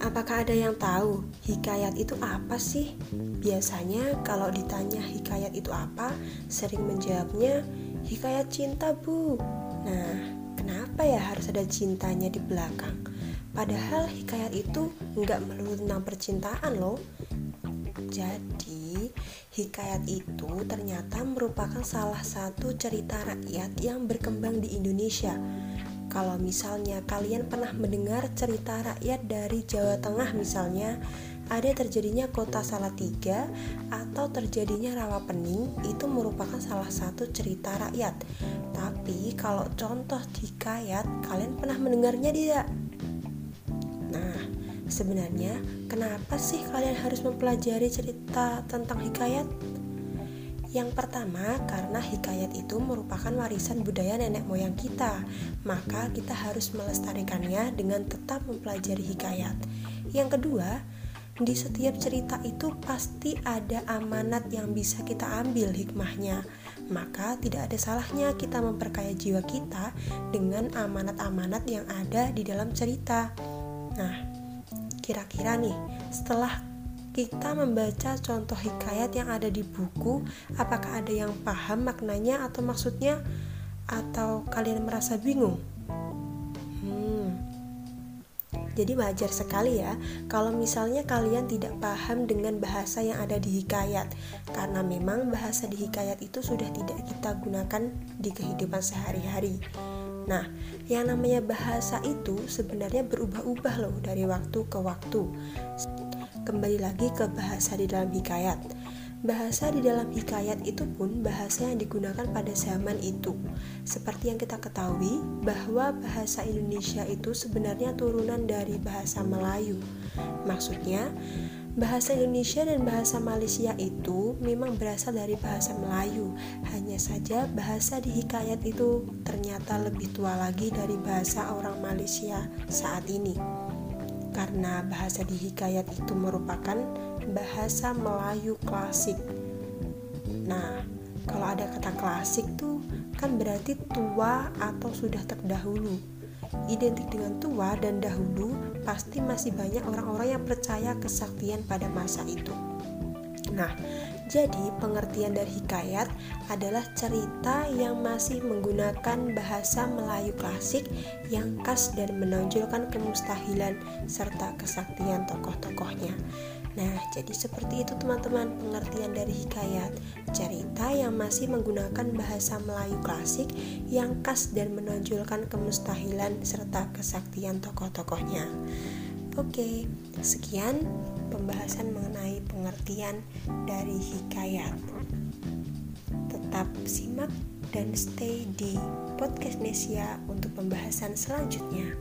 Apakah ada yang tahu hikayat itu apa sih? Biasanya kalau ditanya hikayat itu apa, sering menjawabnya hikayat cinta bu. Nah, kenapa ya harus ada cintanya di belakang? Padahal hikayat itu nggak melulu tentang percintaan loh. Jadi, hikayat itu ternyata merupakan salah satu cerita rakyat yang berkembang di Indonesia kalau misalnya kalian pernah mendengar cerita rakyat dari Jawa Tengah misalnya ada terjadinya kota Salatiga atau terjadinya rawa pening itu merupakan salah satu cerita rakyat tapi kalau contoh hikayat kalian pernah mendengarnya tidak? Nah sebenarnya kenapa sih kalian harus mempelajari cerita tentang hikayat? Yang pertama, karena hikayat itu merupakan warisan budaya nenek moyang kita, maka kita harus melestarikannya dengan tetap mempelajari hikayat. Yang kedua, di setiap cerita itu pasti ada amanat yang bisa kita ambil hikmahnya. Maka tidak ada salahnya kita memperkaya jiwa kita dengan amanat-amanat yang ada di dalam cerita. Nah, kira-kira nih, setelah kita membaca contoh hikayat yang ada di buku, apakah ada yang paham maknanya atau maksudnya, atau kalian merasa bingung? Hmm, jadi wajar sekali ya kalau misalnya kalian tidak paham dengan bahasa yang ada di hikayat, karena memang bahasa di hikayat itu sudah tidak kita gunakan di kehidupan sehari-hari. Nah, yang namanya bahasa itu sebenarnya berubah-ubah loh dari waktu ke waktu kembali lagi ke bahasa di dalam hikayat. Bahasa di dalam hikayat itu pun bahasa yang digunakan pada zaman itu. Seperti yang kita ketahui bahwa bahasa Indonesia itu sebenarnya turunan dari bahasa Melayu. Maksudnya, bahasa Indonesia dan bahasa Malaysia itu memang berasal dari bahasa Melayu. Hanya saja bahasa di hikayat itu ternyata lebih tua lagi dari bahasa orang Malaysia saat ini karena bahasa di hikayat itu merupakan bahasa Melayu klasik. Nah, kalau ada kata klasik tuh kan berarti tua atau sudah terdahulu. Identik dengan tua dan dahulu, pasti masih banyak orang-orang yang percaya kesaktian pada masa itu. Nah, jadi, pengertian dari hikayat adalah cerita yang masih menggunakan bahasa Melayu klasik yang khas dan menonjolkan kemustahilan serta kesaktian tokoh-tokohnya. Nah, jadi seperti itu teman-teman pengertian dari hikayat. Cerita yang masih menggunakan bahasa Melayu klasik yang khas dan menonjolkan kemustahilan serta kesaktian tokoh-tokohnya. Oke, sekian pembahasan mengenai pengertian dari hikayat. Tetap simak dan stay di podcast Nesia untuk pembahasan selanjutnya.